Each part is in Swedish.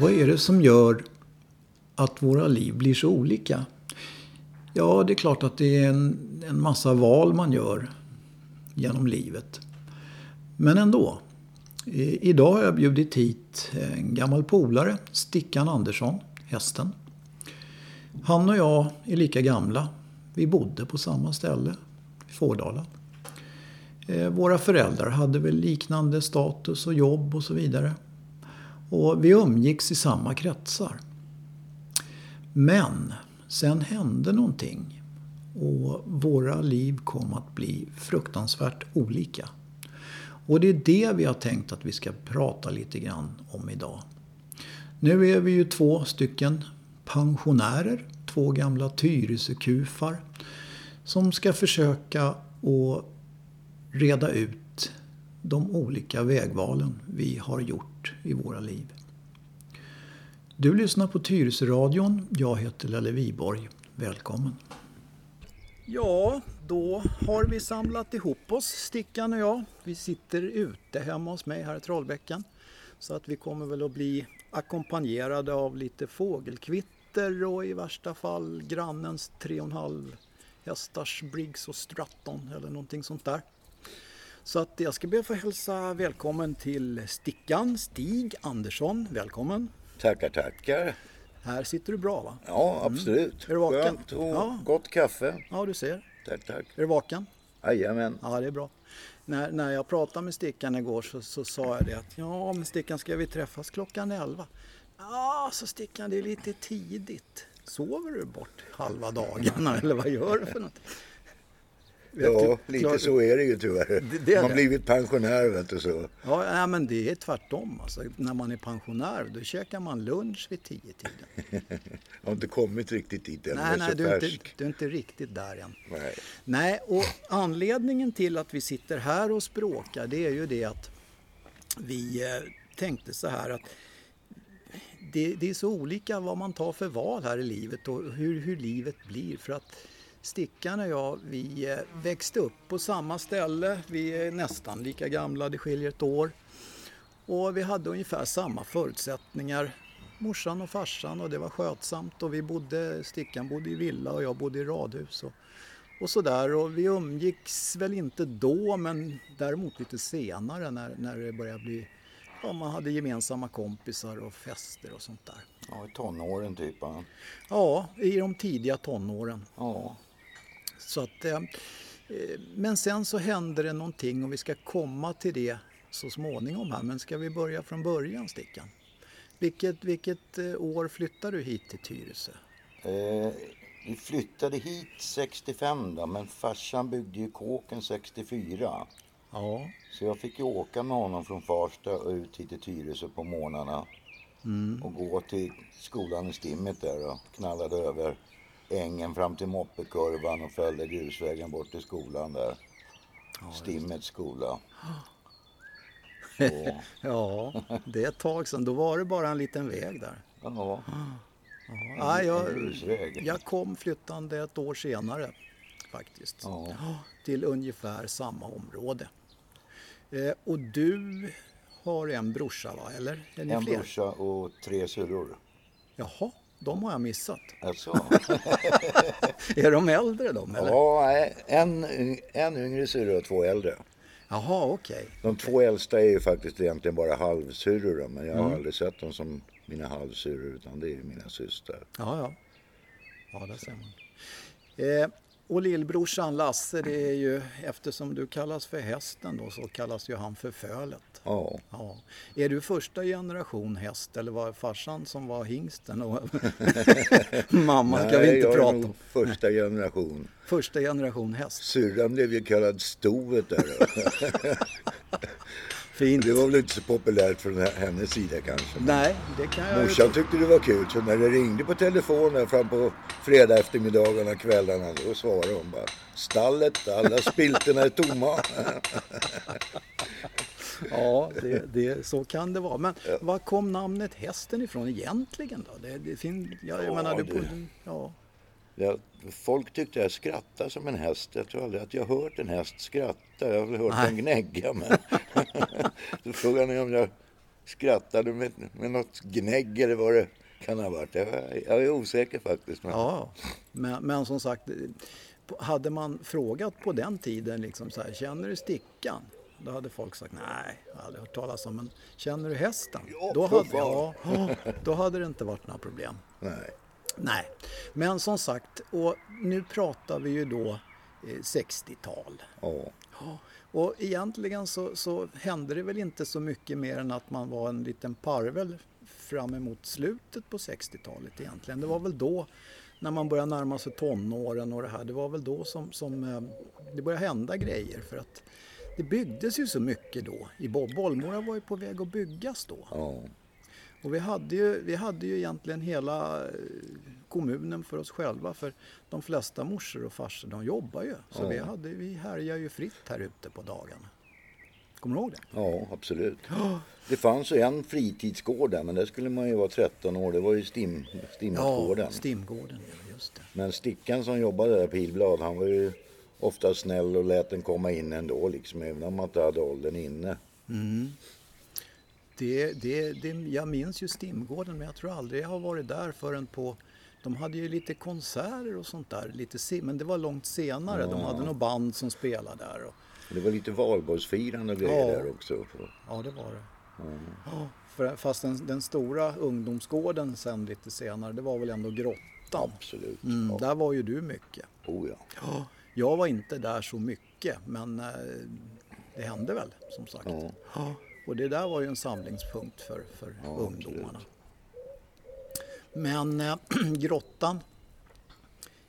Vad är det som gör att våra liv blir så olika? Ja, det är klart att det är en, en massa val man gör genom livet. Men ändå. Idag har jag bjudit hit en gammal polare, Stickan Andersson, hästen. Han och jag är lika gamla. Vi bodde på samma ställe, i Fårdala. Eh, våra föräldrar hade väl liknande status och jobb och så vidare. Och vi umgicks i samma kretsar. Men sen hände någonting och våra liv kom att bli fruktansvärt olika. Och det är det vi har tänkt att vi ska prata lite grann om idag. Nu är vi ju två stycken pensionärer, två gamla Tyresökufar som ska försöka att reda ut de olika vägvalen vi har gjort i våra liv. Du lyssnar på Tyresöradion. Jag heter Lelle Viborg. Välkommen! Ja, då har vi samlat ihop oss, Stickan och jag. Vi sitter ute hemma hos mig här i Trollbäcken. Så att vi kommer väl att bli ackompanjerade av lite fågelkvitter och i värsta fall grannens 3,5 hästars Briggs och Stratton eller någonting sånt där. Så att jag ska be att få hälsa välkommen till Stickan, Stig Andersson. Välkommen! Tackar, tackar! Här sitter du bra va? Ja, absolut. Mm. Är du vaken? Skönt och Ja. gott kaffe. Ja, du ser. Tack, tack. Är du vaken? Jajamän. Ja, det är bra. När, när jag pratade med Stickan igår så, så sa jag det att ja, men Stickan ska vi träffas klockan 11? Ja, så Stickan det är lite tidigt. Sover du bort halva dagarna eller vad gör du för något? Ja, lite klar- så är det ju tyvärr. Det- det Man det. blivit pensionär vet du så. Ja, nej, men det är tvärtom. Alltså, när man är pensionär då käkar man lunch vid tio tiden. Jag har inte kommit riktigt dit än. Nej, nej, du är, inte, du är inte riktigt där än. Nej. Nej, och anledningen till att vi sitter här och språkar det är ju det att vi eh, tänkte så här att det, det är så olika vad man tar för val här i livet och hur, hur livet blir. För att Stickan och jag, vi eh, växte upp på samma ställe. Vi är nästan lika gamla, det skiljer ett år. Och vi hade ungefär samma förutsättningar. Morsan och farsan och det var skötsamt och vi bodde, Stickan bodde i villa och jag bodde i radhus. Och, och sådär och vi umgicks väl inte då men däremot lite senare när, när det började bli, ja man hade gemensamma kompisar och fester och sånt där. Ja, i tonåren typ. Ja. Ja, i de tidiga tonåren. ja. Så att, eh, eh, men sen så hände det någonting och vi ska komma till det så småningom här. Men ska vi börja från början Stickan? Vilket, vilket eh, år flyttade du hit till Tyresö? Eh, vi flyttade hit 65 då, men farsan byggde ju kåken 64. Ja, Så jag fick ju åka med honom från Farsta och ut hit till Tyresö på morgnarna. Mm. Och gå till skolan i Stimmet där och knallade över ängen fram till moppekurvan och följde grusvägen bort till skolan där. Stimmets skola. Och, ja, det är ett tag sedan. Då var det bara en liten väg där. ja, Ja, jag, jag kom flyttande ett år senare faktiskt. Ja. Till ungefär samma område. Eh, och du har en brorsa va? Eller En fler? brorsa och tre syrror. Jaha, de har jag missat. Alltså. Är de äldre de eller? Ja, nej, en, en yngre syrra och två äldre. Jaha, okej. De två äldsta är ju faktiskt egentligen bara halvsyrror men jag har Mm. aldrig sett dem som mina halvsyrror utan det är ju mina systrar. Ja, ja. Ja, där ser man. Eh, och lillbrorsan Lasse, det är ju eftersom du kallas för hästen då så kallas ju han för Fölet. Ja, Ja. Är du första generation häst eller var det farsan som var hingsten? Och Mamma ska vi Nej, inte jag är prata nog om. första generation. Första generation häst. Syrran blev ju kallad Stovet där. Fint. Det var väl inte så populärt från hennes sida kanske. Nej, det kan jag Morsan tyckte det var kul så när det ringde på telefonen fram på fredag eftermiddagarna kvällarna då svarade hon bara Stallet, alla spiltorna är tomma. Ja, det, det, så kan det vara. Men var kom namnet hästen ifrån egentligen då? Det, det fin, ja, jag Ja, menar, du, det- ja, Ja, folk tyckte jag skrattade som en häst. Jag tror aldrig att jag hört en häst skratta. Jag har hört Nej. den gnägga. Men... Då frågade ni om jag skrattade med, med något gnägg eller vad det kan ha varit. Jag, jag är osäker faktiskt. Men... Ja, men, men som sagt, hade man frågat på den tiden liksom så här, känner du stickan? Då hade folk sagt nej, jag har aldrig hört talas om men känner du hästen? Ja, då, hade, ja, då hade det inte varit några problem. Nej. Nej, men som sagt, och nu pratar vi ju då eh, 60-tal. Ja. Ja, och egentligen så, så hände det väl inte så mycket mer än att man var en liten parvel fram emot slutet på 60-talet egentligen. Det var väl då när man började närma sig tonåren och det här, det var väl då som, som eh, det började hända grejer för att det byggdes ju så mycket då. I Bo- Bollmora var ju på väg att byggas då. ja. Och vi hade, ju, vi hade ju egentligen hela eh, kommunen för oss själva för de flesta morsor och farsor de jobbar ju. Så Ja. vi, hade, vi härjar ju fritt här ute på dagarna. Kommer du ihåg det? Ja, absolut. Det fanns ju en fritidsgård där, men där skulle man ju vara 13 år. Det var ju Stim, Stimmatgården. Stimgården, ja just det. men Stickan som jobbade där, Pilblad, han var ju ofta snäll och lät den komma in ändå, liksom, även om man inte hade åldern inne. Det, det, det, jag minns ju Stimgården men jag tror aldrig jag har varit där förrän på de hade ju lite konserter och sånt där, lite men det var långt senare. De hade något band som spelade där. Och, Det var lite valborgsfirande och grejer Ja. där också. ja, det var det. Ja, för, fast den, den stora ungdomsgården sen lite senare, det var väl ändå Grottan. Absolut. Mm, Ja. där var ju du mycket. Oh, ja. Ja, jag var inte där så mycket, men eh, det hände väl som sagt. Ja. Och det där var ju en samlingspunkt för, för Ja, ungdomarna. Men eh, grottan,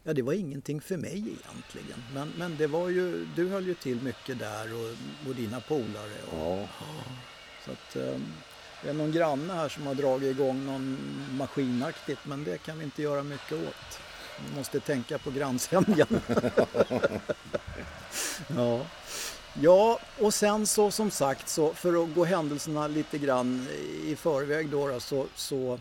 ja det var ingenting för mig egentligen. Men, men det var ju, du höll ju till mycket där och, och dina polare. Och, Ja. Så att, eh, det är någon granne här som har dragit igång någon maskinaktigt men det kan vi inte göra mycket åt. Vi måste tänka på grannsämjan. ja ja, och sen så som sagt så för att gå händelserna lite grann i förväg då, då så, så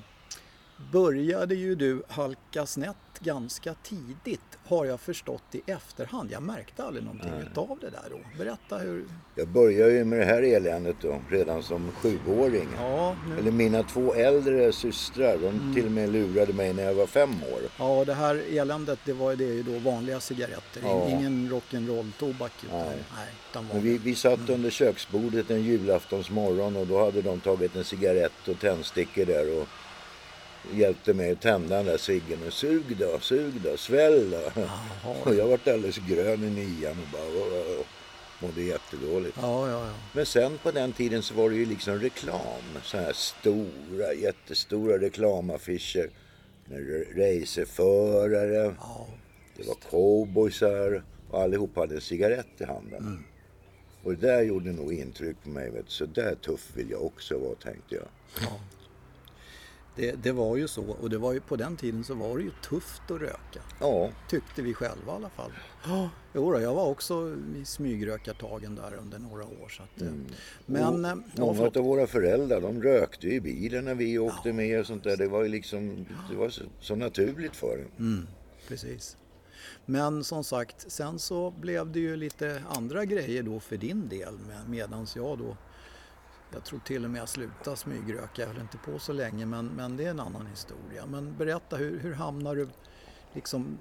började ju du halka snett ganska tidigt har jag förstått i efterhand. Jag märkte aldrig någonting utav det där då. Berätta hur... Jag började ju med det här eländet då, redan som sjuåring. Ja, nu... Eller mina två äldre systrar, de Mm. till och med lurade mig när jag var fem år. Ja, det här eländet det var ju det ju då vanliga cigaretter. Ja. Ingen rock'n'roll-tobak. Nej. Nej, Men vi, vi satt under köksbordet en julaftonsmorgon och då hade de tagit en cigarett och tändstickor där och hjälpte mig att tända den där ciggen. Och Sug då, sug då, svälj då. Jaha. Och jag vart alldeles grön i nian och bara åh, åh, åh. mådde jättedåligt. Ja, ja, ja. Men sen på den tiden så var det ju liksom reklam. Så här stora, jättestora reklamaffischer. Med ra- racerförare. ja. Det var cowboysar och allihop hade en cigarett i handen. Och det där gjorde nog intryck på mig. Vet du. Så där tuff vill jag också vara tänkte jag. ja. Det, det var ju så. Och det var ju, på den tiden så var det ju tufft att röka. Ja, Tyckte vi själva i alla fall. Ja. Jo, jag var också i smygrökartagen där under några år. Så att, eh, Men... eh, ja, många av våra föräldrar de rökte ju i bilen när vi åkte med och sånt där. Det var ju liksom, det var så, så naturligt för dem. Mm, precis. Men som sagt, sen så blev det ju lite andra grejer då för din del med, medans jag då jag tror till och med jag slutade smygröka. Jag höll inte på så länge men, men det är en annan historia. Men berätta, hur, hur hamnar du liksom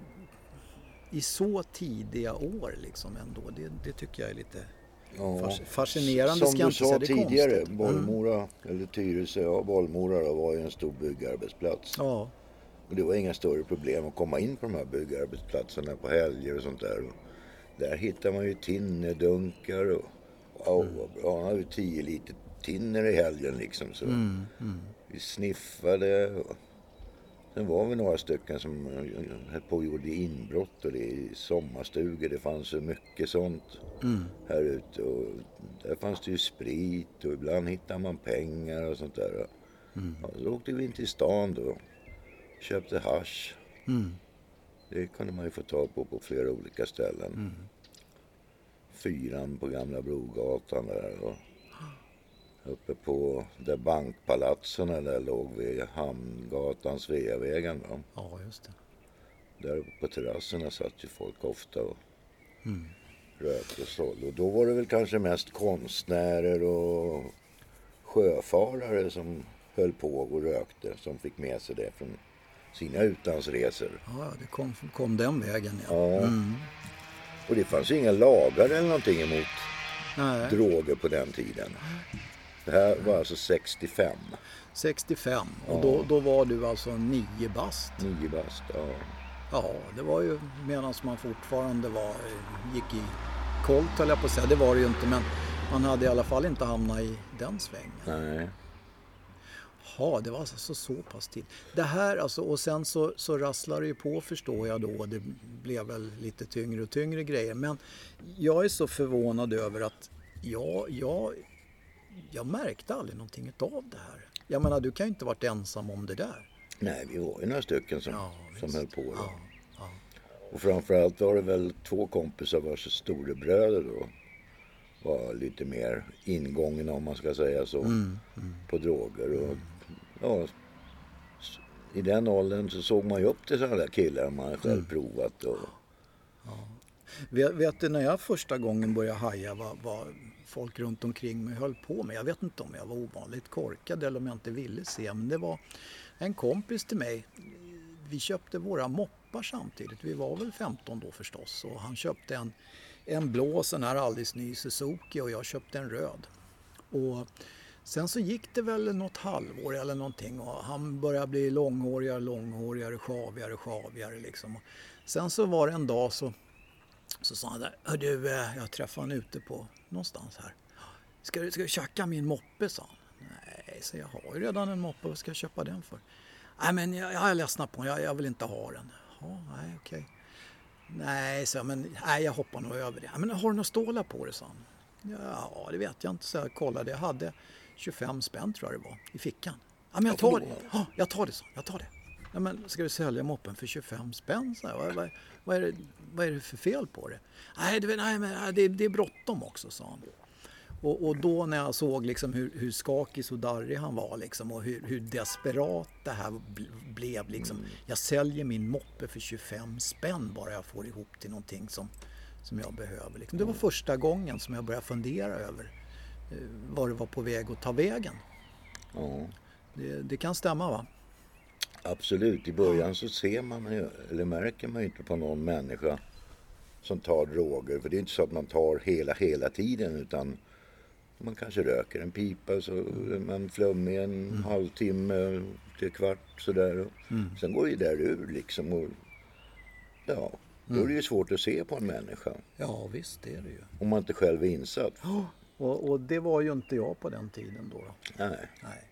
i så tidiga år liksom ändå? Det, det tycker jag är lite Ja. fas- fascinerande. Som du sa tidigare, konstigt. Mm. Bollmora, eller Tyresö, ja Bollmora då, var ju en stor byggarbetsplats. Ja, Och det var inga större problem att komma in på de här byggarbetsplatserna på helger och sånt där. Och där hittar man ju tinnerdunkar och wow, vad bra. Han hade 10 liter tinner i helgen liksom. Så mm, mm. vi sniffade. Och sen var vi några stycken som höll på och gjorde inbrott och det i sommarstugor. Det fanns så mycket sånt Mm. här ute. Och där fanns det ju sprit och ibland hittade man pengar och sånt där. Mm. Ja, så åkte vi in till stan då. Köpte hasch. Mm. Det kunde man ju få tag på på flera olika ställen. Mm. Fyran på Gamla Brogatan där. Och uppe på där bankpalatsen där låg vid Hamngatan, Sveavägen. Då. ja just det. Där uppe på terrasserna satt ju folk ofta och Mm. rökte och sålde. Och då var det väl kanske mest konstnärer och sjöfarare som höll på och rökte som fick med sig det från sina utlandsresor. Ja, det kom, kom den vägen ja. Ja. Mm. Och det fanns ju inga lagar eller någonting emot Nej, droger på den tiden. Det här var alltså 65, 65 och då, då var du alltså nio bast. nio bast. Ja. Ja, det var ju medan man fortfarande var, gick i kolt höll jag på att säga. Det var det ju inte men man hade i alla fall inte hamnat i den svängen. Nej. Ja, det var alltså så, så pass tid. Det här alltså, och sen så, så rasslade det ju på förstår jag då. Det blev väl lite tyngre och tyngre grejer. Men jag är så förvånad över att jag, jag, jag märkte aldrig någonting av det här. Jag menar, du kan ju inte varit ensam om det där. Nej, vi var ju några stycken som, Ja, som höll på. Då. Ja, ja. Och framförallt var det väl två kompisar vars storebröder då var lite mer ingångna om man ska säga så Mm, på droger. Och, ja, s- I den åldern så såg man ju upp till sådana där killar man själv Mm. provat. Och, Vet, vet du när jag första gången började haja vad, vad folk runt omkring mig höll på med. Jag vet inte om jag var ovanligt korkad eller om jag inte ville se. Men det var en kompis till mig. Vi köpte våra moppar samtidigt. Vi var väl 15 då förstås. Och han köpte en, en blå sån här alldeles ny Suzuki och jag köpte en röd. Och sen så gick det väl något halvår eller någonting och han började bli långhårigare, långhårigare, sjavigare, sjavigare liksom. Sen så var det en dag så så sa han där, "Hör du, eh, jag träffade han ute på någonstans här. Ska du, ska du tjacka min moppe, sa han. Nej, så jag har ju redan en moppe, vad ska jag köpa den för? Nej, men jag, jag är ledsnat på den, jag, jag vill inte ha den. Ja, nej, okej. Nej, så jag, men nej, jag hoppar nog över det. Men har du några stålar på det, sa han. Ja, det vet jag inte, så jag kollade. Jag hade 25 spänn tror jag det var, i fickan. Ja, men jag tar det. Ja, jag tar det, så. Jag tar det. Ja, men ska du sälja moppen för 25 spänn? Så vad, vad, vad, är det, vad är det för fel på det? Nej, det, nej men det, det är bråttom också, sa han. Och, och då när jag såg liksom hur, hur skakig och darrig han var liksom, och hur, hur desperat det här bl- blev. Liksom. Jag säljer min moppe för 25 spänn bara jag får ihop till någonting som, som jag behöver. Liksom. Det var första gången som jag började fundera över eh, var det var på väg att ta vägen. ja, Det, det kan stämma va? Absolut, i början så ser man ju, eller märker man ju inte på någon människa som tar droger. För det är inte så att man tar hela, hela tiden utan man kanske röker en pipa så är man flummig en halvtimme till kvart sådär. Och Sen går det där ur liksom. Och, ja, då är det ju svårt att se på en människa Ja visst det är det ju. om man inte själv är insatt. Och, och det var ju inte jag på den tiden då. då. Nej. Nej,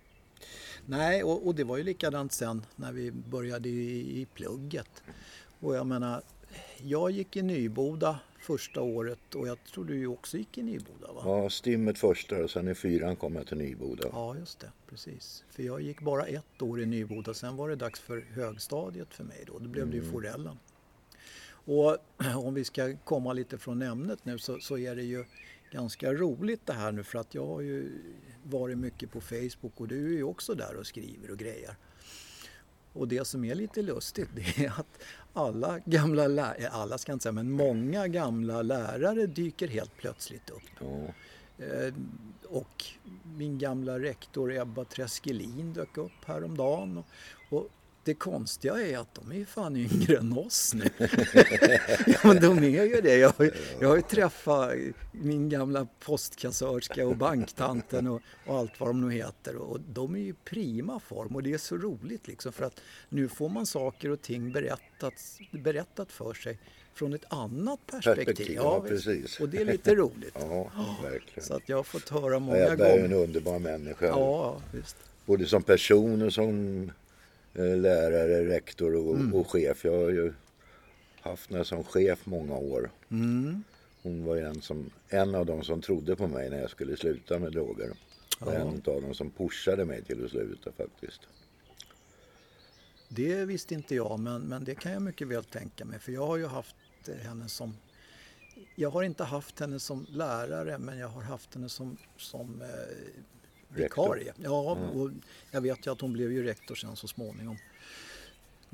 Nej och, och det var ju likadant sen när vi började i, i plugget. Och jag menar, jag gick i Nyboda första året och jag tror du också gick i Nyboda va? Ja, stimmet första och sen i fyran kom jag till Nyboda. Ja, just det. Precis. För jag gick bara ett år i Nyboda. Sen var det dags för högstadiet för mig då. Då blev det ju Forellen. Och om vi ska komma lite från ämnet nu så, så är det ju ganska roligt det här nu för att jag har ju varit mycket på Facebook och du är ju också där och skriver och grejer. Och det som är lite lustigt det är att alla gamla lärare, alla ska jag inte säga, men många gamla lärare dyker helt plötsligt upp. Eh, Och min gamla rektor Ebba Treskelin dök upp häromdagen. Och, och det konstiga är att de är ju fan yngre än oss nu. ja, men de är ju det. Jag jag har ju träffat min gamla postkassörska och banktanten och, och allt vad de nu heter. Och de är ju prima form och det är så roligt liksom för att nu får man saker och ting berättat, berättat för sig från ett annat perspektiv. Perspektiv, ja, precis. Och det är lite roligt. Ja, verkligen. Så att jag har fått höra många Ebba är ju en gånger. underbar människa. Ja, visst. Både som person och som lärare, rektor och, Mm. och chef. Jag har ju haft henne som chef många år. Mm. Hon var en, som, en av dem som trodde på mig när jag skulle sluta med droger. Ja. en av dem som pushade mig till att sluta faktiskt. Det visste inte jag, men, men det kan jag mycket väl tänka mig. För jag har ju haft eh, henne som... Jag har inte haft henne som lärare, men jag har haft henne som, som eh. Vikarie. Ja, och jag vet ju att hon blev ju rektor sen så småningom.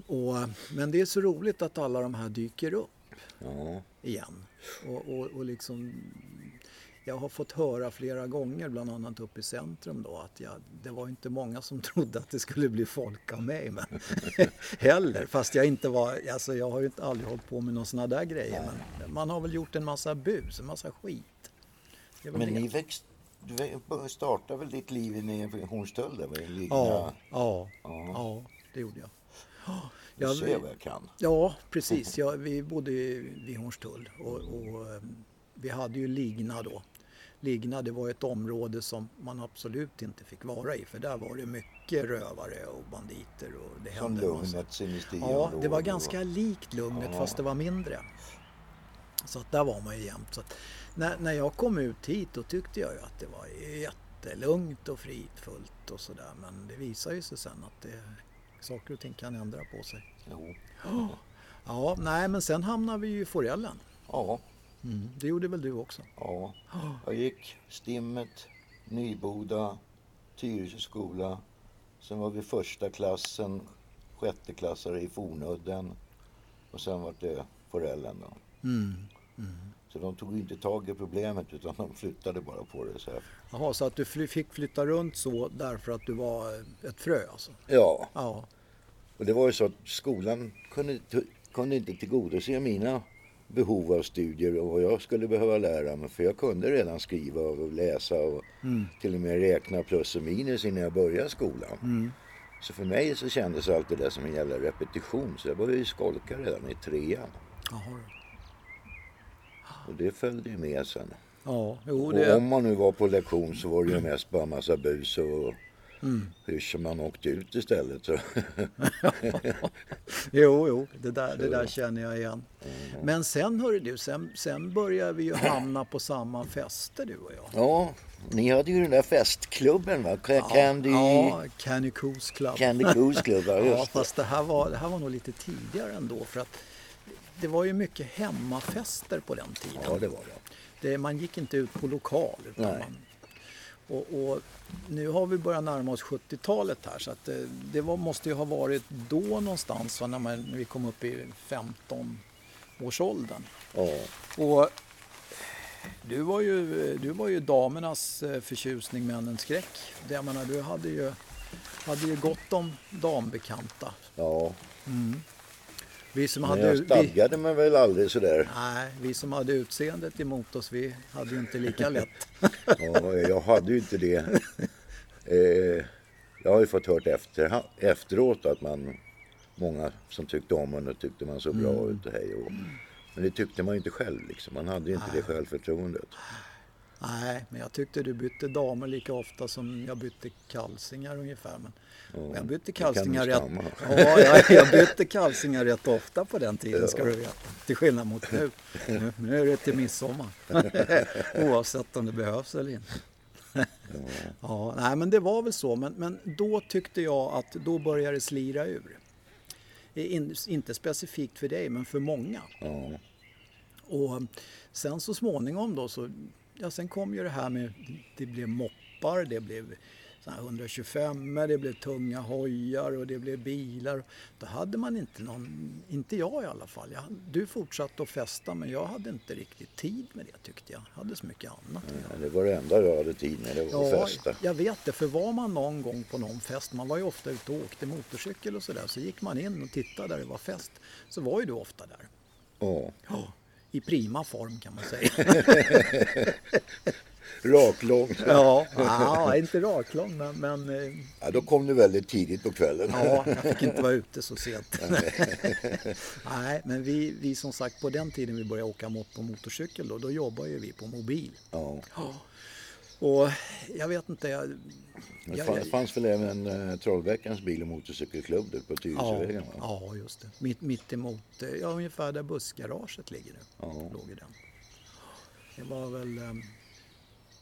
Och, men det är så roligt att alla de här dyker upp Ja, igen. Och, och, och liksom, jag har fått höra flera gånger, bland annat uppe i centrum då, att jag, det var inte många som trodde att det skulle bli folk av mig men, heller. Fast jag inte var, alltså jag har ju inte aldrig hållit på med några sådana där grejer. Men man har väl gjort en massa bus, en massa skit. Men ni växt, du startade väl ditt liv i Hornstull? Ja, ja, Ja. ja, det gjorde jag. Du Ja, ser vi- vad jag kan. Ja, precis. Ja, vi bodde vid Hornstull och, och eh, vi hade ju Ligna då. Ligna det var ett område som man absolut inte fick vara i för där var det mycket rövare och banditer och det Som hände Lugnets industri. Ja, det var ganska likt Lugnet Ja. fast det var mindre. Så att där var man ju jämt. Så att när, när jag kom ut hit då tyckte jag ju att det var jättelugnt och fridfullt och sådär. Men det visar ju sig sen att det, saker och ting kan ändra på sig. Jo. Ja, nej men sen hamnade vi ju i Forellen. Ja, Mm, det gjorde väl du också? ja. Jag gick Stimmet, Nyboda, Tyresö skola. Sen var vi första klassen, sjätteklassare i Fornudden. Och sen var det Forellen då. Mm. Så de tog inte tag i problemet utan de flyttade bara på det så här. Jaha, så att du fick flytta runt så därför att du var ett frö alltså? Ja, Ja, och det var ju så att skolan kunde, kunde inte tillgodose mina behov av studier och vad jag skulle behöva lära mig. För jag kunde redan skriva och läsa och till och med räkna plus och minus innan jag började skolan. Så för mig så kändes allt det där som en jävla repetition. Så jag började ju skolka redan i trean. jaha. Och det följde ju med sen. Ja, jo Och det... om man nu var på lektion så var det ju mest bara massa bus och hysch som man åkte ut istället. Så. Jo, jo, det där, det där känner jag igen. Men sen hörru du, sen, sen började vi ju hamna på samma fester du och jag. Ja, ni hade ju den där festklubben va? Ca- Candy, Ja, Candy Coos Club. Candy Goose Club, ja, Ja, just det. fast det här, var, det här var nog lite tidigare ändå för att det var ju mycket hemmafester på den tiden. Ja, det var det. Det, man gick inte ut på lokal. Utan Nej. man, och, och nu har vi börjat närma oss 70-talet här så att det, det var, måste ju ha varit då någonstans va, när, man, när vi kom upp i 15-årsåldern. Ja, Och du var ju, du var ju damernas eh, förtjusning, männens skräck. Det, jag menar, du hade ju, hade ju gott om dambekanta. ja. Vi som Men hade, jag vi, stadgade mig väl aldrig sådär. nej, vi som hade utseendet emot oss, vi hade inte lika lätt. Ja, jag hade ju inte det. Eh, jag har ju fått hört efter, efteråt att man, många som tyckte om en och tyckte man såg bra ut och hej och Men det tyckte man ju inte själv liksom. Man hade ju inte det självförtroendet. Nej, men jag tyckte du bytte damer lika ofta som jag bytte kalsingar ungefär. Men Ja, jag bytte kalsingar rätt, ja, jag, jag bytte kalsingar rätt ofta på den tiden ska du veta. Till skillnad mot nu. Nu, nu är det till midsommar. Oavsett om det behövs eller inte. Ja, nej, men det var väl så. Men, men då tyckte jag att då började det slira ur. In, inte specifikt för dig, men för många. Ja, Och sen så småningom då så, ja sen kom ju det här med, det blev moppar, det blev 125 det blev tunga hojar och det blev bilar. Då hade man inte någon, inte jag i alla fall. Jag, du fortsatte att festa men jag hade inte riktigt tid med det tyckte jag. Jag hade så mycket annat. att göra. det var det enda jag hade tid med, det var att Ja, festa. jag vet det. För var man någon gång på någon fest, man var ju ofta ute och åkte motorcykel och sådär, så gick man in och tittade där det var fest, så var ju du ofta där. Ja. Ja, I prima form kan man säga. Raklångt. Ja, ja inte raklång men, men eh, Ja, då kom du väldigt tidigt på kvällen. ja, jag fick inte vara ute så sent. Nej, men vi, vi som sagt på den tiden vi började åka mot på motorcykel då, då jobbade ju vi på mobil. Ja. Och jag vet inte, jag, Det fanns, jag, fanns väl även eh, Trollbäckans bil och motorcykelklubb där på ja, Tyresövägen? va? ja, just det. Mitt, mitt emot, eh, ja ungefär där bussgaraget ligger nu. Ja. Låg den. Det var väl, eh,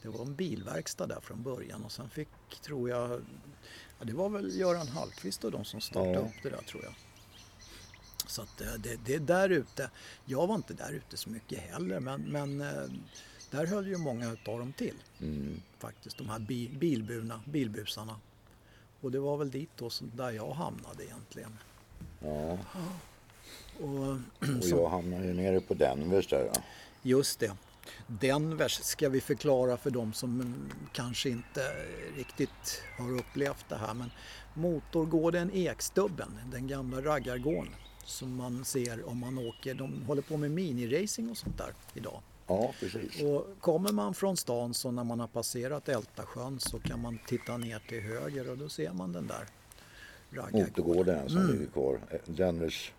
det var en bilverkstad där från början och sen fick, tror jag, ja, det var väl Göran Hallqvist och de som startade Ja. upp det där tror jag. Så att eh, det, det är där ute. Jag var inte där ute så mycket heller men, men eh, där höll ju många utav dem till Mm. faktiskt. De här bi, bilburna, bilbusarna. Och det var väl dit då som, där jag hamnade egentligen. Ja. Och, Och jag hamnade ju nere på Denvers där. Ja. Just det. Denvers ska vi förklara för de som kanske inte riktigt har upplevt det här. Men motorgården Ekstubben, den gamla raggargården som man ser om man åker. De håller på med miniracing och sånt där idag. Ja, precis. Och kommer man från stan så när man har passerat Ältasjön så kan man titta ner till höger och då ser man den där raggargården. Motorgården som ligger kvar. Denvers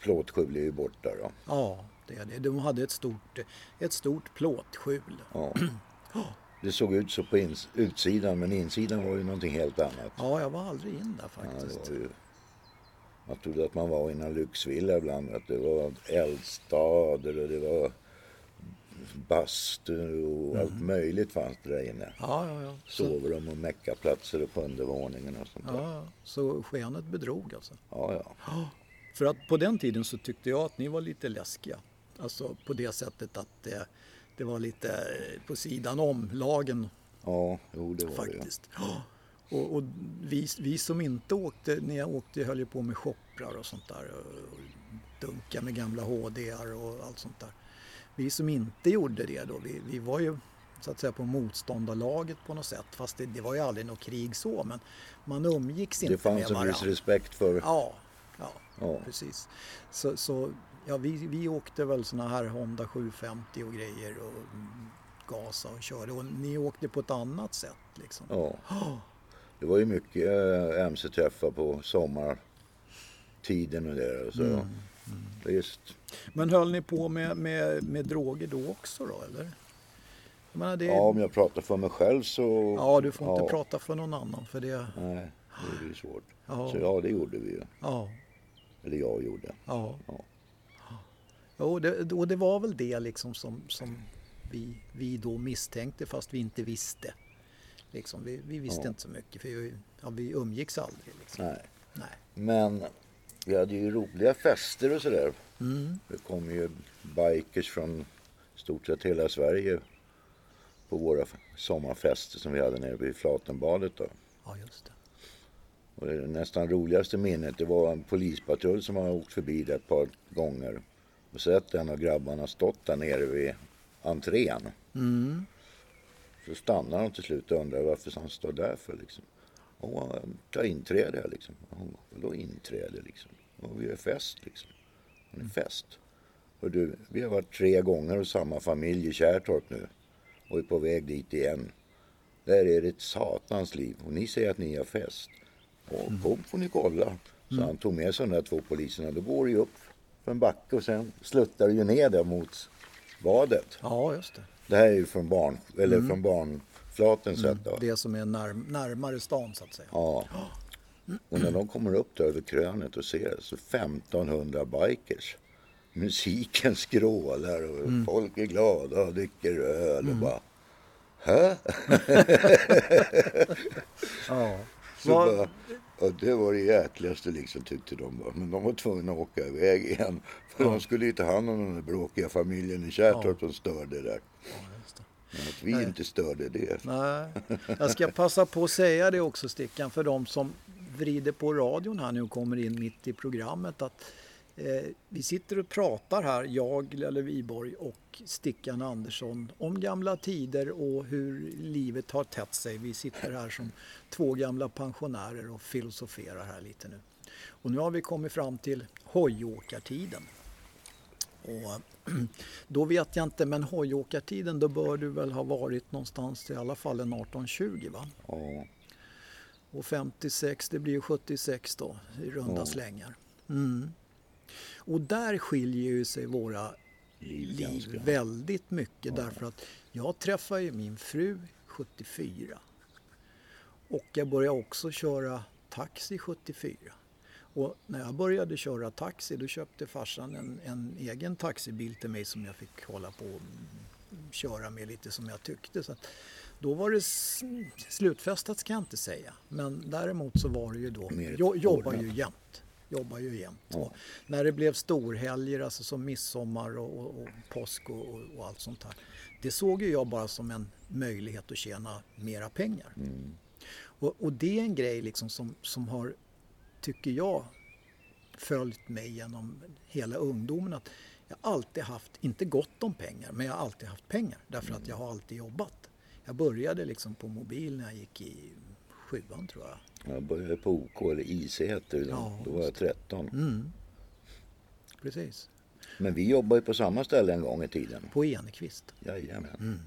plåtskjul är ju borta då. Ja, det. De hade ett stort, ett stort plåtskjul. Ja. Det såg ut så på ins- utsidan men insidan var ju någonting helt annat. Ja, jag var aldrig in där Ja, faktiskt. var ju, man trodde att man var i en lyxvilla ibland. Att det var eldstader och det var bastu och allt möjligt fanns det där inne. Ja, ja, ja. Sovrum och meckaplatser på undervåningen och sånt där. ja, så skenet bedrog alltså. Ja, ja. För att på den tiden så tyckte jag att ni var lite läskiga. Alltså på det sättet att det, det var lite eh, på sidan om lagen Ja, jo det var det faktiskt. Ja. Och, och vi, vi som inte åkte, när jag åkte höll ju på med shopprar och sånt där. Och dunka med gamla HDR och allt sånt där. Vi som inte gjorde det då, vi, vi var ju så att säga på motståndarlaget på något sätt. Fast det, det var ju aldrig något krig så, men man umgicks inte Det fanns med en viss varandra. respekt för... Ja, ja, Ja. precis. Så, så ja, vi, vi åkte väl såna här Honda 750 och grejer och mm, gasa och körde. Och ni åkte på ett annat sätt liksom. Ja. Det var ju mycket äh, MC-träffar på sommartiden och det. Så. Mm, Visst. Men höll ni på med, med, med droger då också då eller? Menar, det, Ja, om jag pratar för mig själv så... ja, du får inte ja. prata för någon annan för det... Nej, det är ju svårt. Ja. Så ja, det gjorde vi ju. Ja, Eller jag gjorde. ja. Ja. Jo, det, och det var väl det liksom som, som vi, vi då misstänkte fast vi inte visste. Liksom, vi, vi visste Ja. inte så mycket för vi, ja, vi umgicks aldrig. Liksom. Nej. Nej. Men vi hade ju roliga fester och sådär. Mm. Det kom ju bikers från stort sett hela Sverige på våra sommarfester som vi hade nere vid Flatenbadet. Då. Ja, just det. Och det nästan roligaste minnet det var en polispatrull som har åkt förbi där ett par gånger och sett en av grabbarna stått där nere vid entrén. Mm. Så stannar de till slut och undrar varför han står där för liksom. Och han tar inträde här liksom. Vadå inträde liksom? Och vi är fest liksom. Han är fest. Och du, vi har varit tre gånger hos samma familj i Kärrtorp nu. Och är på väg dit igen. Där är det ett satans liv. Och ni säger att ni har fest. Och kom får ni kolla. Så han tog med sig de där två poliserna. Då går det ju upp för en backe och sen sluttar det ju ner där mot badet. Ja, just det. Det här är ju från barn, eller från barnflaten sett då. Det som är när, närmare stan så att säga. Ja. Och när de kommer upp där över krönet och ser det, så 1500 bikers. Musiken skrålar och folk är glada och dricker öl och bara Hä? Ja. Så Vad- bara, och det var det jäkligaste liksom tyckte de. Bara. Men de var tvungna att åka iväg igen. För de skulle ju ta hand om den där bråkiga familjen i Kärrtorp som störde där. Men att vi inte störde det. Nej, jag ska passa på att säga det också Stickan för de som vrider på radion här nu och kommer in mitt i programmet att vi sitter och pratar här, jag, Lelle Viborg och Stickan Andersson om gamla tider och hur livet har tätt sig. Vi sitter här som två gamla pensionärer och filosoferar här lite nu. Och nu har vi kommit fram till hojåkartiden. Och då vet jag inte, men hojåkartiden då bör du väl ha varit någonstans i alla fall en 1820 va? Ja, Och 56, det blir ju 76 då i runda Ja. slängar. Mm. Och där skiljer ju sig våra liv liv väldigt mycket därför att jag träffade ju min fru 74. Och jag började också köra taxi 74. Och när jag började köra taxi då köpte farsan en, en egen taxibil till mig som jag fick hålla på och köra med lite som jag tyckte. Så att då var det slutfestat ska jag inte säga. Men däremot så var det ju då, jag jobbar ju jämt. Jobbar ju jämt. Ja. När det blev storhelger, alltså som midsommar och, och, och påsk och, och, allt sånt här. Det såg ju jag bara som en möjlighet att tjäna mera pengar. Mm. Och, det är en grej liksom som, som har, tycker jag, följt mig genom hela ungdomen. Att jag har alltid haft, inte gott om pengar, men jag har alltid haft pengar därför att jag har alltid jobbat. Jag började liksom på mobil när jag gick i sjuan tror jag. Jag började på OK, eller det då. Ja, då var jag 13. Mm. Precis. Men vi jobbade på samma ställe en gång i tiden. På Enekvist. Jajamän. Mm.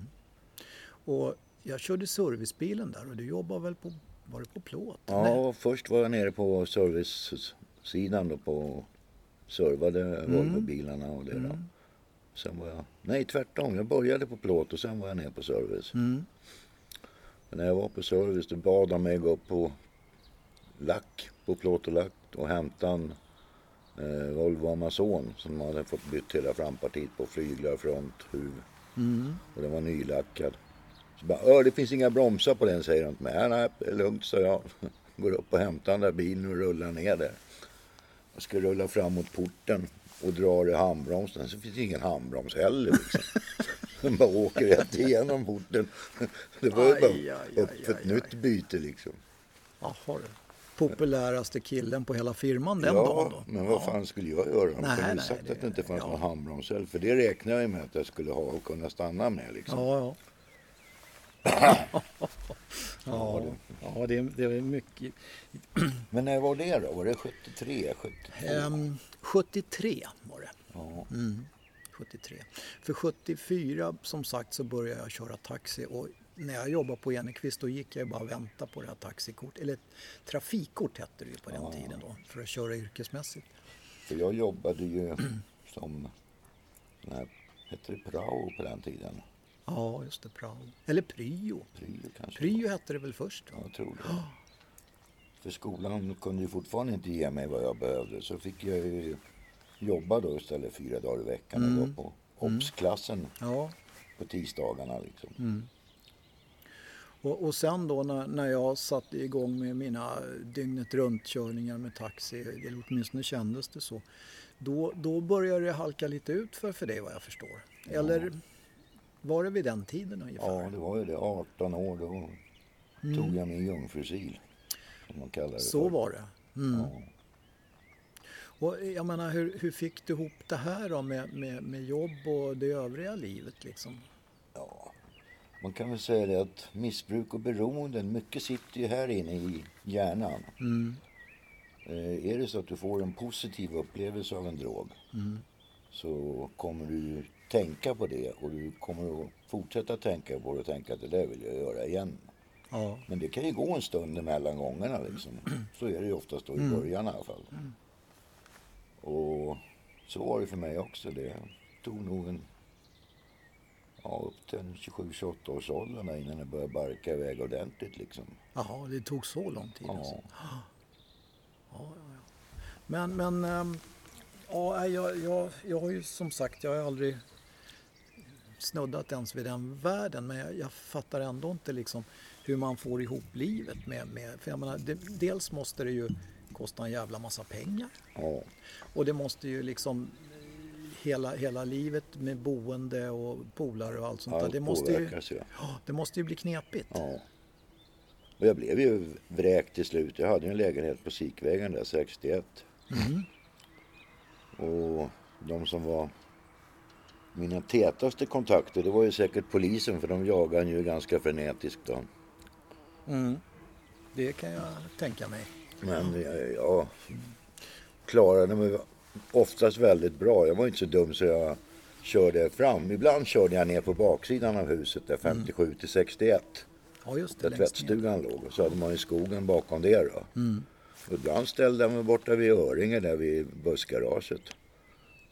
Och jag körde servicebilen där och du jobbade väl på, var det på plåt? Nej. Ja, först var jag nere på servicesidan då på servade Volvobilarna och det då. Sen var jag, nej tvärtom, jag började på plåt och sen var jag nere på service. Mm. Men när jag var på service då bad de mig gå på lack, på plåt och lack och hämta en eh, Volvo Amazon som hade fått bytt hela frampartiet på flyglar, front, huv. Mm. Och den var nylackad. Så bara, "Ö, det finns inga bromsar på den säger de till mig. "Nej, nej, det är lugnt sa jag. Går upp och hämtar den där bilen och rullar ner där. Jag ska rulla fram mot porten och drar i handbromsen. Så finns det ingen handbroms heller liksom. Den bara åker rätt igenom porten. Det var ju Aj, bara aj, upp för ett aj, nytt byte liksom. Jaha du. Populäraste killen på hela firman den ja, dagen då? men vad fan skulle jag göra? De kunde ju sagt det- att det inte fanns ja. någon handbroms heller. För det räknade jag med att jag skulle ha och kunna stanna med liksom. Ja, ja. ja, ja det, det är mycket. Men när var det då? Var det 73, 72? Ehm, 73 var det. Ja. Mm, 73. För 74 som sagt så började jag köra taxi och när jag jobbade på Enekvist då gick jag bara och väntade på det här taxikort. Eller trafikkort hette det ju på den tiden då för att köra yrkesmässigt. För jag jobbade ju som, när, hette det prao på den tiden? Ja, just det. Prao. Eller Pryo. Pryo kanske? prio hette det väl först? Ja, jag tror det. För skolan kunde ju fortfarande inte ge mig vad jag behövde. Så fick jag ju jobba då istället fyra dagar i veckan och vara på obs-klassen Ja. på tisdagarna liksom. Och, och sen då när, när jag satte igång med mina dygnet runt-körningar med taxi, eller åtminstone kändes det så, då, då började det halka lite ut för, för dig vad jag förstår. Eller var det vid den tiden ungefär? Ja, det var ju det. 18 år då tog jag min jungfrusil. Som man kallar det Så för. var det. Mm. Ja. Och jag menar, hur, hur fick du ihop det här då med, med, med jobb och det övriga livet liksom? Ja, man kan väl säga det att missbruk och beroenden, mycket sitter ju här inne i hjärnan. Mm. Eh, är det så att du får en positiv upplevelse av en drog Mm. så kommer du tänka på det och du kommer att fortsätta tänka på det och tänka att det där vill jag göra igen. Ja. Men det kan ju gå en stund emellan gångerna liksom. Så är det ju oftast då i Mm. början i alla fall. Och så var det för mig också. Det tog nog en, ja, upp till en 27-28 års ålder innan det började barka iväg ordentligt liksom. Jaha, det tog så lång tid alltså. Ja. Ja, ja, ja. Men, men ehm, ja, jag, jag, jag har ju som sagt, jag har aldrig snuddat ens vid den världen. Men jag, jag fattar ändå inte liksom hur man får ihop livet med, med för jag menar, det, dels måste det ju kosta en jävla massa pengar. Ja, Och det måste ju liksom hela, hela livet med boende och polare och allt sånt där. allt Det måste, ju, ja, det måste ju bli knepigt. Ja. Och jag blev ju vräkt till slut. Jag hade ju en lägenhet på Sikvägen där, 61. Mm. Och de som var mina tätaste kontakter, det var ju säkert polisen för de jagade en ju ganska frenetiskt då. Mm. Det kan jag tänka mig. Men jag, jag klarade mig oftast väldigt bra. Jag var inte så dum så jag körde fram. Ibland körde jag ner på baksidan av huset där 57 till 61. Ja, just det. Där längst ner. tvättstugan låg. Och så hade man ju skogen bakom det då. Mm. Och ibland ställde jag mig borta vid Öringe där vid bussgaraget.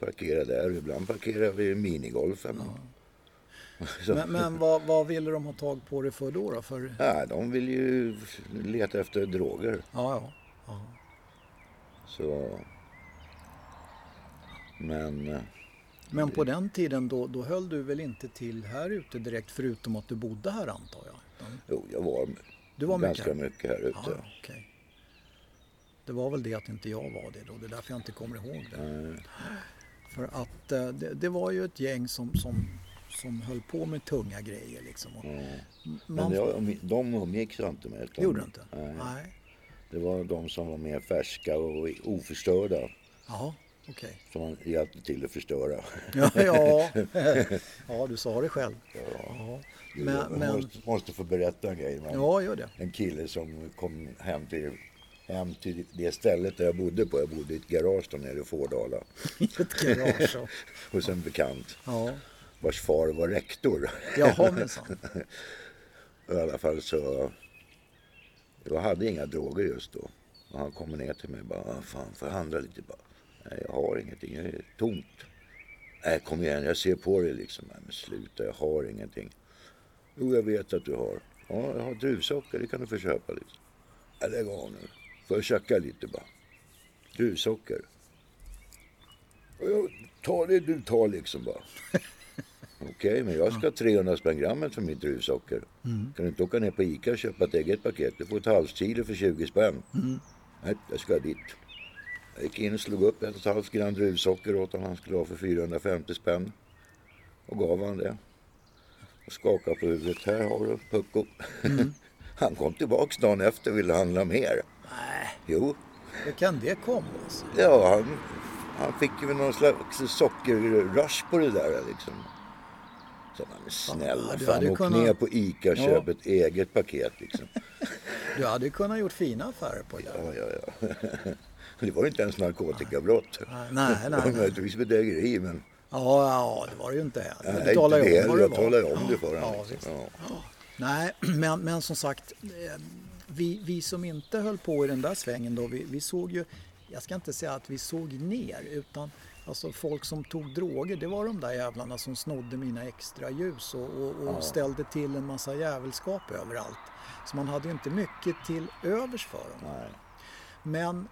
Parkerade där. Ibland parkerade vid minigolfen. Så, Men, men vad, vad ville de ha tag på det för då? då? För, ja, de vill ju leta efter droger. ja, ja. Ja. Så... Men... eh, Men på den tiden då, då höll du väl inte till här ute direkt förutom att du bodde här antar jag? Utan, Jo, jag var, Du var mycket ganska här? mycket här ute. ja, okej. Det var väl det att inte jag var det då. Det är därför jag inte kommer ihåg det. Nej. För att eh, det, det var ju ett gäng som, som, som höll på med tunga grejer liksom. Ja. man, Men jag, de umgicks jag inte med. utan- gjorde du inte? Nej. Nej. Det var de som var mer färska och oförstörda. Ja. okej. Som han hjälpte till att förstöra. Ja, ja. ja, du sa det själv. Ja. Men, jag men, måste, måste få berätta en grej. Man. ja, gör det. En kille som kom hem till, hem till det stället där jag bodde på. Jag bodde i ett garage där nere i Fårdala. Ett garage. ja. Hos en bekant Ja, vars far var rektor. jaha minsann. I alla fall så... Jag hade inga droger just då. Och han kommer ner till mig och bara, fan förhandla jag lite bara? Nej, jag har ingenting, jag är tomt. Nej, kom igen, jag ser på dig liksom. Nej, men sluta, jag har ingenting. Jo, jag vet att du har. Ja, jag har druvsocker, det kan du få köpa lite. Nej, lägg av nu. Får jag tjacka lite bara? Druvsocker. Ta det du tar liksom bara. Okej, men jag ska ha 300 spänn grammet för mitt druvsocker. Kan du inte åka ner på Ica och köpa ett eget paket? Du får ett halvt kilo för 20 spänn. Nej, jag ska dit. Jag gick in och slog upp ett och ett halvt gram druvsocker åt honom. Han skulle ha för 450 spänn. Och gav han det. Och skakade på huvudet. Här har du pucko. han kom tillbaks dagen efter och ville handla mer. Nej, Jo, hur kan det komma sig? ja han, han fick ju någon slags sockerrush på det där liksom. Så men snälla, du fan hade åk kunnat- ner på Ica och Ja. köp ett eget paket liksom. Du hade kunnat gjort fina affärer på det. Ja, ja, ja. Det var ju inte ens narkotikabrott. Nej, nej, Det nej. var nej. möjligtvis bedrägeri men Ja, ja, det var det ju inte heller. Nej, Du talar inte ju det om vad det Jag var. ju om det för Ja, honom. Ja. Nej, men, men som sagt, eh, vi, vi som inte höll på i den där svängen då, vi, vi såg ju, jag ska inte säga att vi såg ner, utan alltså folk som tog droger, det var de där jävlarna som snodde mina extra ljus och, och, och ställde till en massa jävelskap överallt. Så man hade ju inte mycket till övers för dem. Nej. Men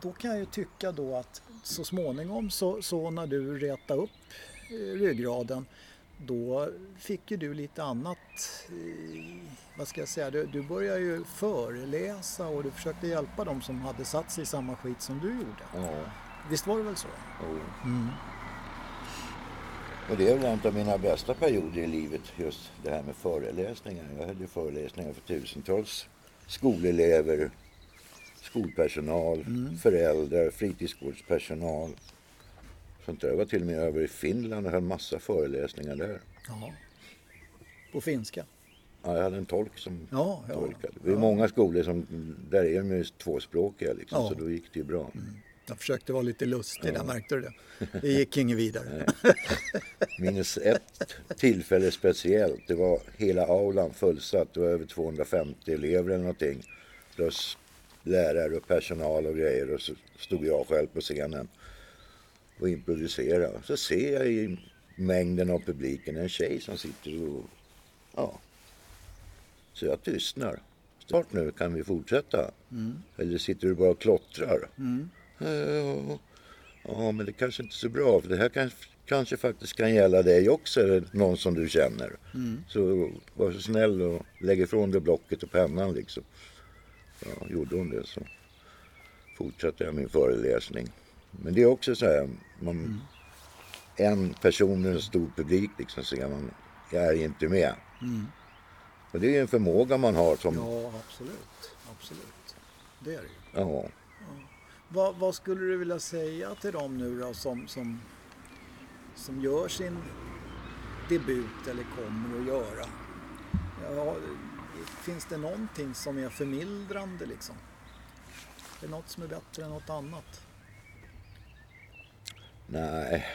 då kan jag ju tycka då att så småningom så, så när du retade upp eh, ryggraden då fick ju du lite annat, eh, vad ska jag säga, du, du började ju föreläsa och du försökte hjälpa dem som hade satt sig i samma skit som du gjorde. Ja. Visst var det väl så? Jo. Mm. Och det är väl en av mina bästa perioder i livet, just det här med föreläsningar. Jag hade ju föreläsningar för tusentals skolelever, skolpersonal, föräldrar, fritidsgårdspersonal. Sånt där. Jag var till och med över i Finland och höll massa föreläsningar där. Ja. På finska? Ja, jag hade en tolk som Ja, ja. tolkade. Det är många skolor som, där är de ju tvåspråkiga liksom, Ja. så då gick det ju bra. Jag försökte vara lite lustig där, märkte du det? Det gick inget vidare. Minns ett tillfälle speciellt. Det var hela aulan fullsatt. Det var över 250 elever eller någonting. Plus lärare och personal och grejer. Och så stod jag själv på scenen och improviserade. Så ser jag i mängden av publiken en tjej som sitter och... Ja. Så jag tystnar. Snart nu kan vi fortsätta. Eller sitter du bara och klottrar? Ja, ja, men det kanske inte är så bra. För det här kanske, kanske faktiskt kan gälla dig också, eller någon som du känner. Så var så snäll och lägg ifrån dig blocket och pennan liksom. Ja, gjorde hon det så fortsatte jag min föreläsning. Men det är också så här, man, en person med en stor publik liksom, så är man, jag är inte med. Och det är en förmåga man har som, Ja, absolut. Absolut. Det är det ju. ja, Vad, vad skulle du vilja säga till dem nu då som, som, som gör sin debut eller kommer att göra? Ja, finns det någonting som är förmildrande liksom? Är det något som är bättre än något annat? Nej.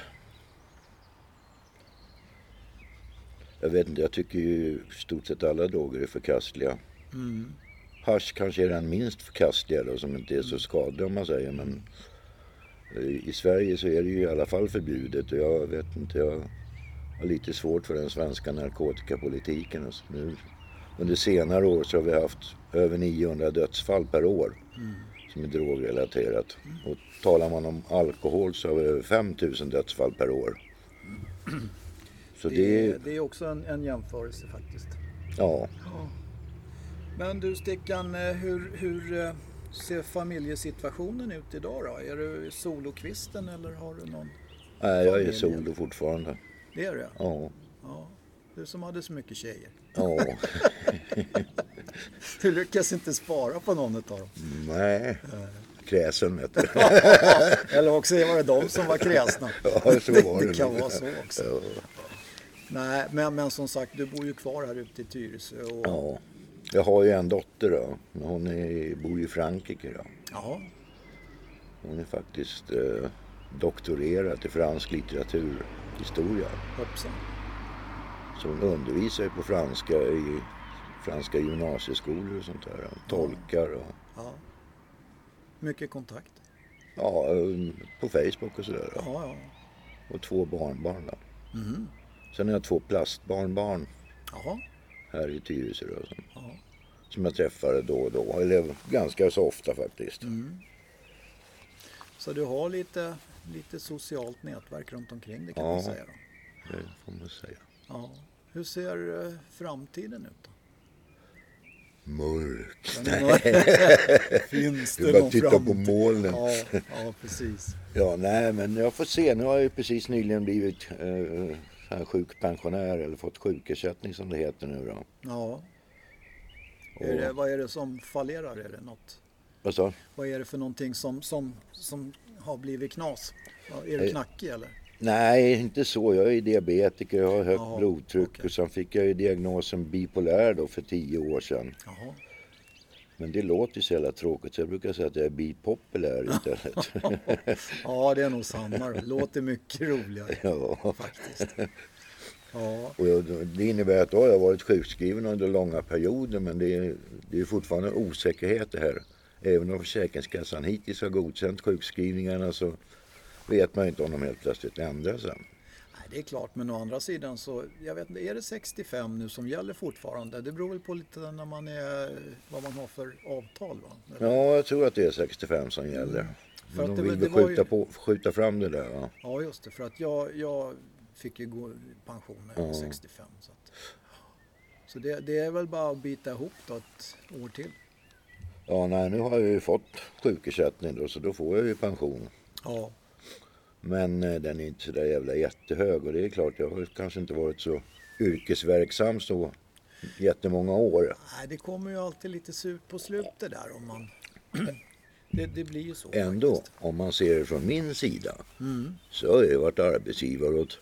Jag vet inte, jag tycker ju i stort sett alla droger är förkastliga. Hasch kanske är den minst förkastliga då, som inte är så skadlig om man säger. Men i i Sverige så är det ju i alla fall förbjudet och jag vet inte, jag har lite svårt för den svenska narkotikapolitiken. Alltså nu, under senare år så har vi haft över 900 dödsfall per år som är drogrelaterat. Och talar man om alkohol så har vi över 5000 dödsfall per år. Så Det, det, är, det är också en, en jämförelse faktiskt. ja. Men du Stickan, eh, hur, hur eh, ser familjesituationen ut idag då? Är du solokvisten eller har du någon? Nej, jag är solo fortfarande. Det är du Ja. ja. Du som hade så mycket tjejer. Ja. Du lyckas inte spara på någon av dem. Nej. kräsen. Vet du. Eller också var det de som var kräsna. Ja, så var det. det kan vara så också. Ja. Nej, men, men som sagt, du bor ju kvar här ute i Tyresö. Och, Ja. Jag har ju en dotter då. Hon är, bor i Frankrike då. Jaha, Hon är faktiskt eh, doktorerad i fransk litteraturhistoria. hoppsan. Så hon undervisar ju på franska i franska gymnasieskolor och sånt där. Tolkar och Ja. Mycket kontakt. ja, eh, på Facebook och sådär. Ja, ja. Och två barnbarn då. Mhm. Sen har jag två plastbarnbarn Jaha. Här i Tyresö då, som, Ja. som jag träffar då och då. Eller ganska så ofta faktiskt. Mm. Så du har lite, lite socialt nätverk runt omkring det kan Ja. man säga. Då. Det får man säga. Ja. Hur ser eh, framtiden ut då? Mörkt. Finns Du det bara någon titta på framtid? molnen. Ja, ja, precis. Ja, nej, men jag får se. Nu har jag ju precis nyligen blivit eh, här sjukpensionär eller fått sjukersättning som det heter nu då. Ja. Är det, vad är det som fallerar? Är det något? Vad sa Vad är det för någonting som, som, som har blivit knas? Är du Eh, knackig eller? Nej, inte så. Jag är diabetiker, jag har högt Jaha, blodtryck okej. och sen fick jag ju diagnosen bipolär då för tio år sedan. Jaha. Men det låter så jävla tråkigt så jag brukar säga att jag är bipopulär istället. Ja, det är nog samma. då. Låter mycket roligare ja. faktiskt. Ja, Och jag, det innebär att då har jag varit sjukskriven under långa perioder men det är, det är fortfarande osäkerhet det här. Även om Försäkringskassan hittills har godkänt sjukskrivningarna så vet man inte om de helt plötsligt ändrar sig. Det är klart. Men å andra sidan så, jag vet inte, är det 65 nu som gäller fortfarande? Det beror väl på lite när man är, vad man har för avtal va? Eller? Ja, jag tror att det är 65 som gäller. För Men att de det- vill det väl var ju- skjuta, på, skjuta fram det där. Ja. Ja, just det. För att jag, jag fick ju gå i pension när jag var 65. Så, att, så det, det är väl bara att bita ihop då ett år till. ja, nej, nu har jag ju fått sjukersättning då så då får jag ju pension. Ja, Men eh, den är inte så där jävla jättehög och det är klart jag har kanske inte varit så yrkesverksam så jättemånga år. nej, det kommer ju alltid lite surt på slutet där om man... Det, det blir ju så Ändå, faktiskt. om man ser det från min sida Mm. så har jag varit arbetsgivare åt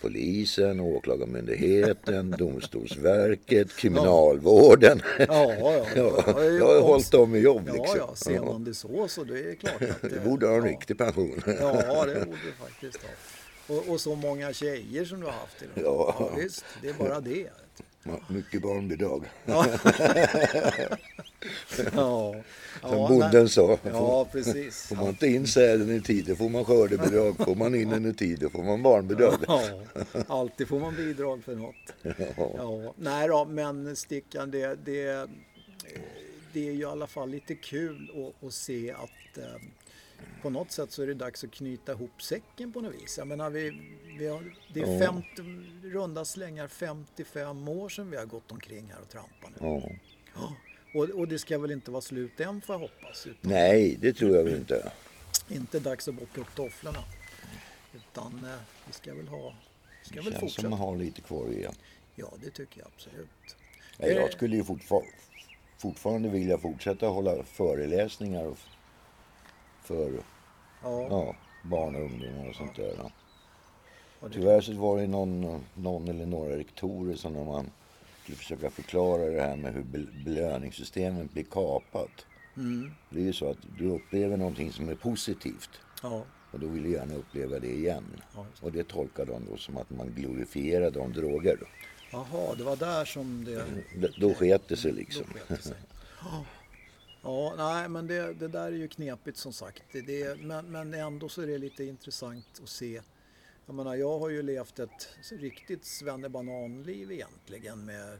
polisen, åklagarmyndigheten, domstolsverket, kriminalvården. Ja, ja. Ja, ja, jag har hållit dem med jobb Ja, liksom. ja, ser man det så så det är klart att Det borde ha en ja. riktig pension. Ja, det borde faktiskt ha. Och, och så många tjejer som du har haft idag. Ja. ja visst, det är bara det. Ja, Mycket barnbidrag. Ja. ja. Som Ja, bonden nej. sa. Ja, precis. Får man inte in säden i tid, då får man skördebidrag. Får man in den i tid, då får man barnbidrag. Ja, alltid får man bidrag för något. Ja, nej då, men Stickan, det, det, det är ju i alla fall lite kul att, att se att eh, på något sätt så är det dags att knyta ihop säcken på något vis. Jag menar, vi, vi har, det är Ja. 50, runda slängar 55 år sedan vi har gått omkring här och trampat nu. Ja. Ja. Och, och det ska väl inte vara slut än får jag hoppas. Utan Nej, det tror jag väl inte. inte dags att bocka upp tofflorna. Utan eh, vi ska väl ha, vi ska Det väl känns som fortsätta. man har lite kvar igen. Ja, det tycker jag absolut. Nej, Eh, jag skulle ju fortfar fortfarande vilja fortsätta hålla föreläsningar f- för Ja, ja, barn och ungdomar och sånt där. det- Tyvärr så var det någon, någon eller några rektorer som när man skulle försöka förklara det här med hur bel- belöningssystemet blir kapat. Mm, Det är ju så att du upplever någonting som är positivt ja, och då vill du gärna uppleva det igen. Ja, det. Och det tolkar de då som att man glorifierade om droger. Jaha, det var där som det... D- Då sket det sig liksom. Då sket det sig. Ja. Nej, men det, det där är ju knepigt som sagt. Det, det, men, men ändå så är det lite intressant att se. Jag menar, jag har ju levt ett riktigt svennebananliv egentligen med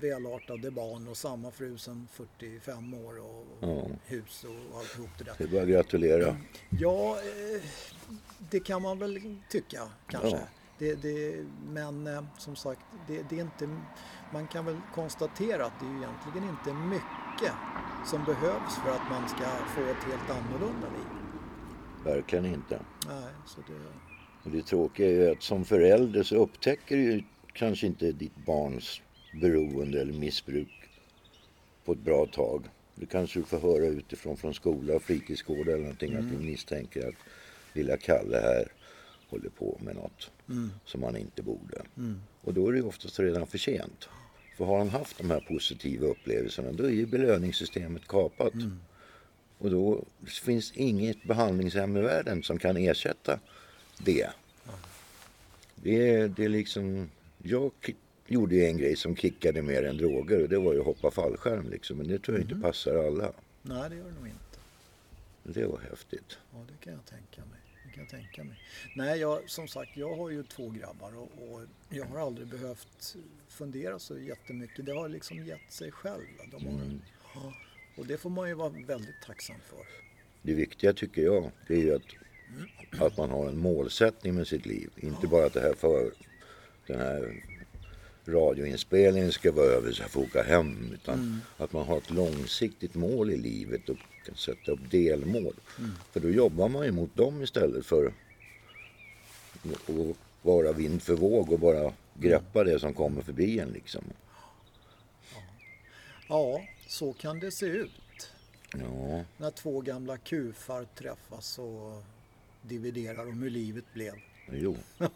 välartade barn och samma fru sedan 45 år och, och Ja. hus och alltihop det där. Det är bara att gratulera. Ja, eh, det kan man väl tycka kanske. Ja. Det, det, men eh, som sagt, det, det är inte, man kan väl konstatera att det är ju egentligen inte mycket som behövs för att man ska få ett helt annorlunda liv. Verkligen inte. Nej, så det, Och det tråkiga är ju att som förälder så upptäcker du ju kanske inte ditt barns beroende eller missbruk på ett bra tag. Det kanske du får höra utifrån från skola och fritidsgård eller någonting att vi misstänker att lilla Kalle här håller på med något som han inte borde. Och då är det ju oftast redan för sent. För har han haft de här positiva upplevelserna då är ju belöningssystemet kapat. Och då finns inget behandlingshem i världen som kan ersätta det. Det är, det är liksom... Jag gjorde ju en grej som kickade mer än droger och det var ju att hoppa fallskärm liksom. Men det tror jag inte passar alla. Nej, det gör det nog inte. Det var häftigt. Ja, det kan jag tänka mig. Det kan jag tänka mig. Nej, jag, som sagt, jag har ju två grabbar och, och jag har aldrig behövt fundera så jättemycket. Det har liksom gett sig själv. De har, ja, och det får man ju vara väldigt tacksam för. Det viktiga tycker jag, det är ju att, att man har en målsättning med sitt liv. Inte bara att det här för, den här radioinspelningen ska vara över så jag får åka hem. Utan att man har ett långsiktigt mål i livet och kan sätta upp delmål. För då jobbar man ju mot dem istället för att vara vind för våg och bara greppa det som kommer förbi en liksom. Ja, så kan det se ut. Ja, När två gamla kufar träffas och dividerar om hur livet blev. Jo.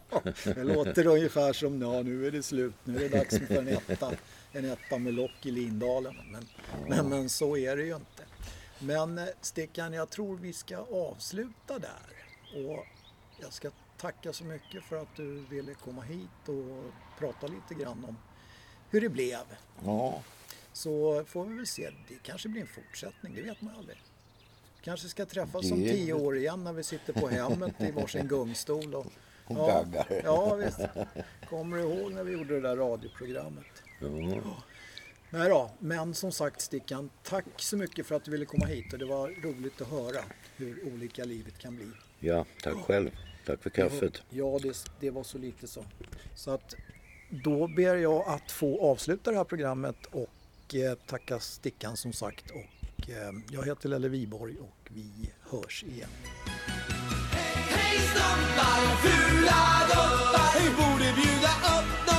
Det låter ungefär som ja, nu är det slut, nu är det dags för en etta, en etta med lock i Lindalen. Men, men, men så är det ju inte. Men eh, Stickan, jag tror vi ska avsluta där. Och jag ska tacka så mycket för att du ville komma hit och prata lite grann om hur det blev. Ja, Så får vi väl se, det kanske blir en fortsättning, det vet man aldrig. Kanske ska träffas om tio år igen när vi sitter på hemmet i varsin gungstol och, Och ja, gaggar. ja, visst. Kommer du ihåg när vi gjorde det där radioprogrammet? ja. Nej då, men som sagt Stickan, tack så mycket för att du ville komma hit och det var roligt att höra hur olika livet kan bli. ja tack själv. Tack för kaffet. Ja, det, det var så lite så. Så att då ber jag att få avsluta det här programmet och eh, tacka Stickan som sagt. Och eh, jag heter Lelle Viborg och vi hörs igen. Hej, fula gubbar! vi borde bjuda upp dem!